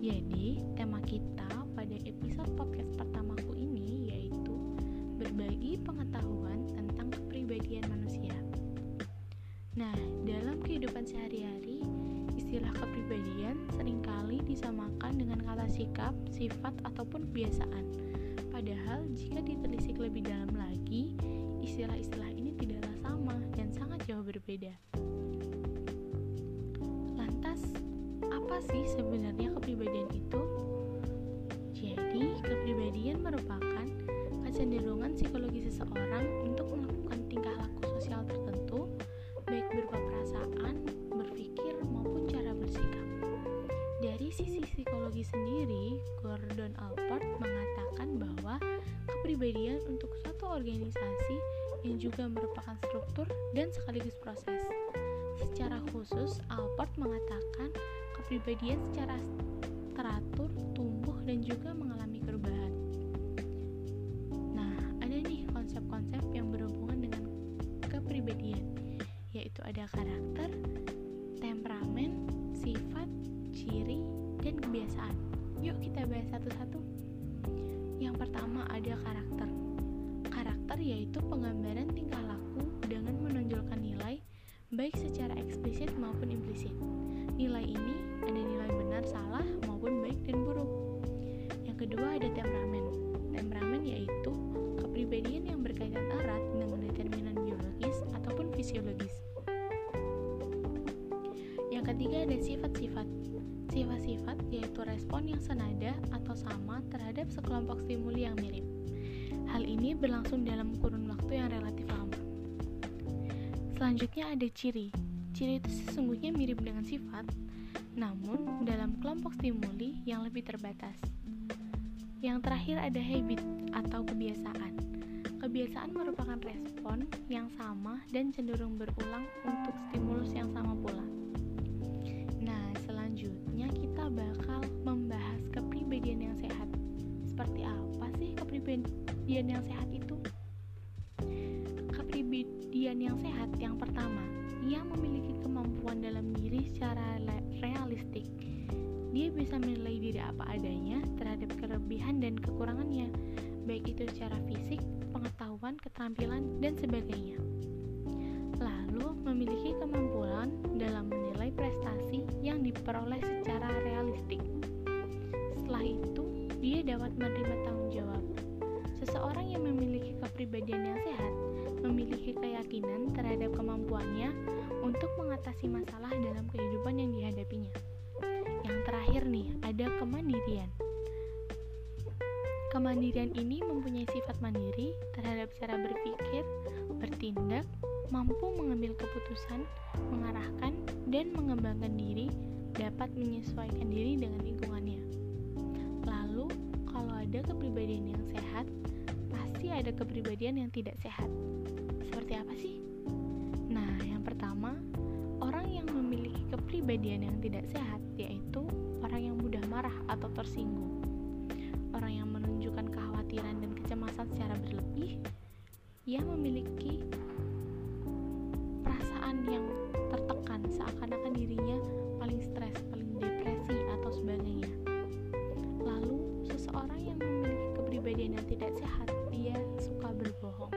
Jadi, tema kita pada episode podcast pertamaku ini yaitu berbagi pengetahuan tentang kepribadian manusia. Nah, dalam kehidupan sehari-hari, istilah kepribadian sering kali disamakan dengan kata sikap, sifat, ataupun kebiasaan. Padahal, jika ditelisik lebih dalam lagi, istilah-istilah ini tidaklah sama dan sangat jauh berbeda. Lantas, apa sih sebenarnya kepribadian itu? Jadi, kepribadian merupakan kecenderungan psikologi seseorang untuk melakukan tingkah laku sosial tertentu, baik berupa perasaan, berpikir, maupun cara bersikap. Dari sisi psikologi sendiri, Gordon Alport mengatakan bahwa kepribadian untuk suatu organisasi yang juga merupakan struktur dan sekaligus proses. Secara khusus, Alport mengatakan kepribadian secara teratur, tumbuh, dan juga mengalami perubahan. Nah, ada nih konsep-konsep yang berhubungan dengan kepribadian, yaitu ada karakter, temperamen, sifat, ciri, dan kebiasaan. Yuk kita bahas satu-satu. Yang pertama ada karakter. Karakter yaitu penggambaran tingkah laku dengan menonjolkan nilai baik secara eksplisit maupun implisit. Nilai ini ada nilai benar, salah, maupun baik dan buruk. Yang kedua ada temperamen. Temperamen yaitu kepribadian yang berkaitan erat dengan determinan biologis ataupun fisiologis. Yang ketiga ada sifat-sifat. Sifat-sifat yaitu respon yang senada atau sama terhadap sekelompok stimuli yang mirip. Hal ini berlangsung dalam kurun waktu yang. Selanjutnya ada ciri. Ciri itu sesungguhnya mirip dengan sifat, namun dalam kelompok stimuli yang lebih terbatas. Yang terakhir ada habit atau kebiasaan. Kebiasaan merupakan respon yang sama dan cenderung berulang untuk stimulus yang sama pula. Nah, selanjutnya kita bakal membahas kepribadian yang sehat. Seperti apa sih kepribadian yang sehat itu? Yang sehat yang pertama, ia memiliki kemampuan dalam diri secara realistik. Dia bisa menilai diri apa adanya terhadap kelebihan dan kekurangannya, baik itu secara fisik, pengetahuan, keterampilan, dan sebagainya. Lalu, memiliki kemampuan dalam menilai prestasi yang diperoleh secara realistik. Setelah itu, dia dapat menerima tanggung jawab. Seseorang yang memiliki kepribadian yang sehat memiliki keyakinan terhadap kemampuannya untuk mengatasi masalah dalam kehidupan yang dihadapinya. Yang terakhir nih, ada kemandirian. Kemandirian ini mempunyai sifat mandiri terhadap cara berpikir, bertindak, mampu mengambil keputusan, mengarahkan, dan mengembangkan diri, dapat menyesuaikan diri dengan lingkungannya. Lalu, kalau ada ada kepribadian yang tidak sehat. Seperti apa sih? Nah, yang pertama, orang yang memiliki kepribadian yang tidak sehat yaitu orang yang mudah marah atau tersinggung. Orang yang menunjukkan kekhawatiran dan kecemasan secara berlebih, ia memiliki perasaan yang tertekan seakan-akan dirinya paling stres, paling depresi atau sebagainya. Lalu, seseorang yang memiliki kepribadian yang tidak sehat, suka berbohong,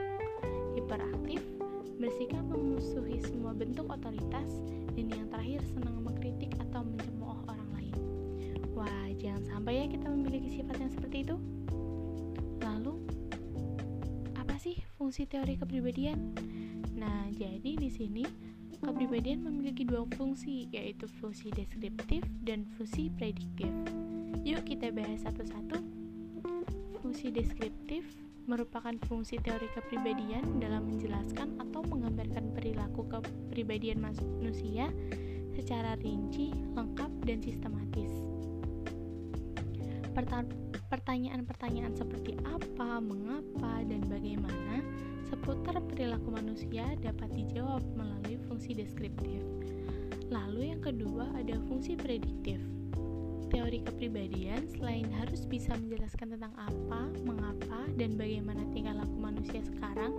hiperaktif, bersikap memusuhi semua bentuk otoritas, dan yang terakhir senang mengkritik atau mencemooh orang lain. Wah, jangan sampai ya kita memiliki sifat yang seperti itu. Lalu, apa sih fungsi teori kepribadian? Nah, jadi di sini kepribadian memiliki dua fungsi, yaitu fungsi deskriptif dan fungsi prediktif. Yuk kita bahas satu-satu. Fungsi deskriptif merupakan fungsi teori kepribadian dalam menjelaskan atau menggambarkan perilaku kepribadian manusia secara rinci, lengkap, dan sistematis. Pertanyaan-pertanyaan seperti apa, mengapa, dan bagaimana seputar perilaku manusia dapat dijawab melalui fungsi deskriptif. Lalu yang kedua ada fungsi prediktif. Teori kepribadian selain harus bisa menjelaskan tentang apa, mengapa, dan bagaimana tingkah laku manusia sekarang,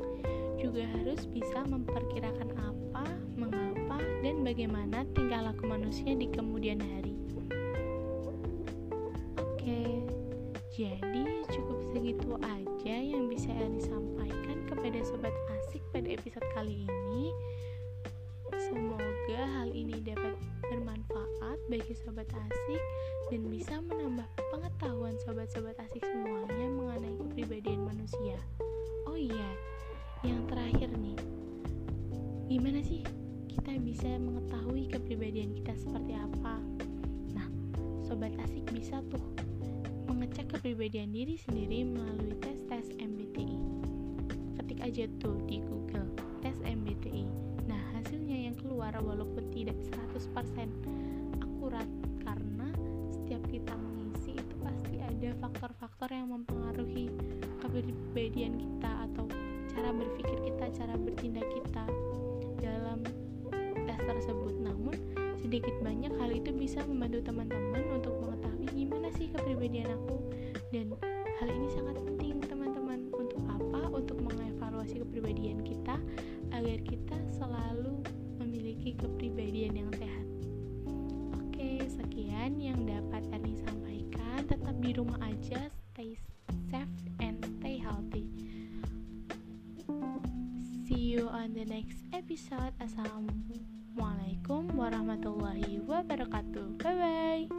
juga harus bisa memperkirakan apa, mengapa, dan bagaimana tingkah laku manusia di kemudian hari. Jadi cukup segitu aja yang bisa Erni sampaikan kepada sobat asik pada episode kali ini. Semoga hal ini dapat bermanfaat bagi sobat asik dan bisa menambah pengetahuan sobat-sobat asik semuanya mengenai kepribadian manusia. Oh iya, yang terakhir nih. Gimana sih kita bisa mengetahui kepribadian kita seperti apa? Nah, sobat asik bisa tuh mengecek kepribadian diri sendiri melalui tes-tes MBTI. Ketik aja tuh di Google tes MBTI. Nah, hasilnya yang keluar walaupun tidak 100% akurat karena setiap kita mengisi itu pasti ada faktor-faktor yang mempengaruhi kepribadian kita atau cara berpikir kita, cara bertindak kita dalam tes tersebut. Namun, sedikit banyak hal itu bisa membantu teman-teman untuk gimana sih kepribadian aku. Dan hal ini sangat penting teman-teman. Untuk apa? Untuk mengevaluasi kepribadian kita agar kita selalu memiliki kepribadian yang sehat sekian yang dapat Erni sampaikan. Tetap di rumah aja. Stay safe and stay healthy. See you on the next episode. Assalamualaikum warahmatullahi wabarakatuh. Bye bye.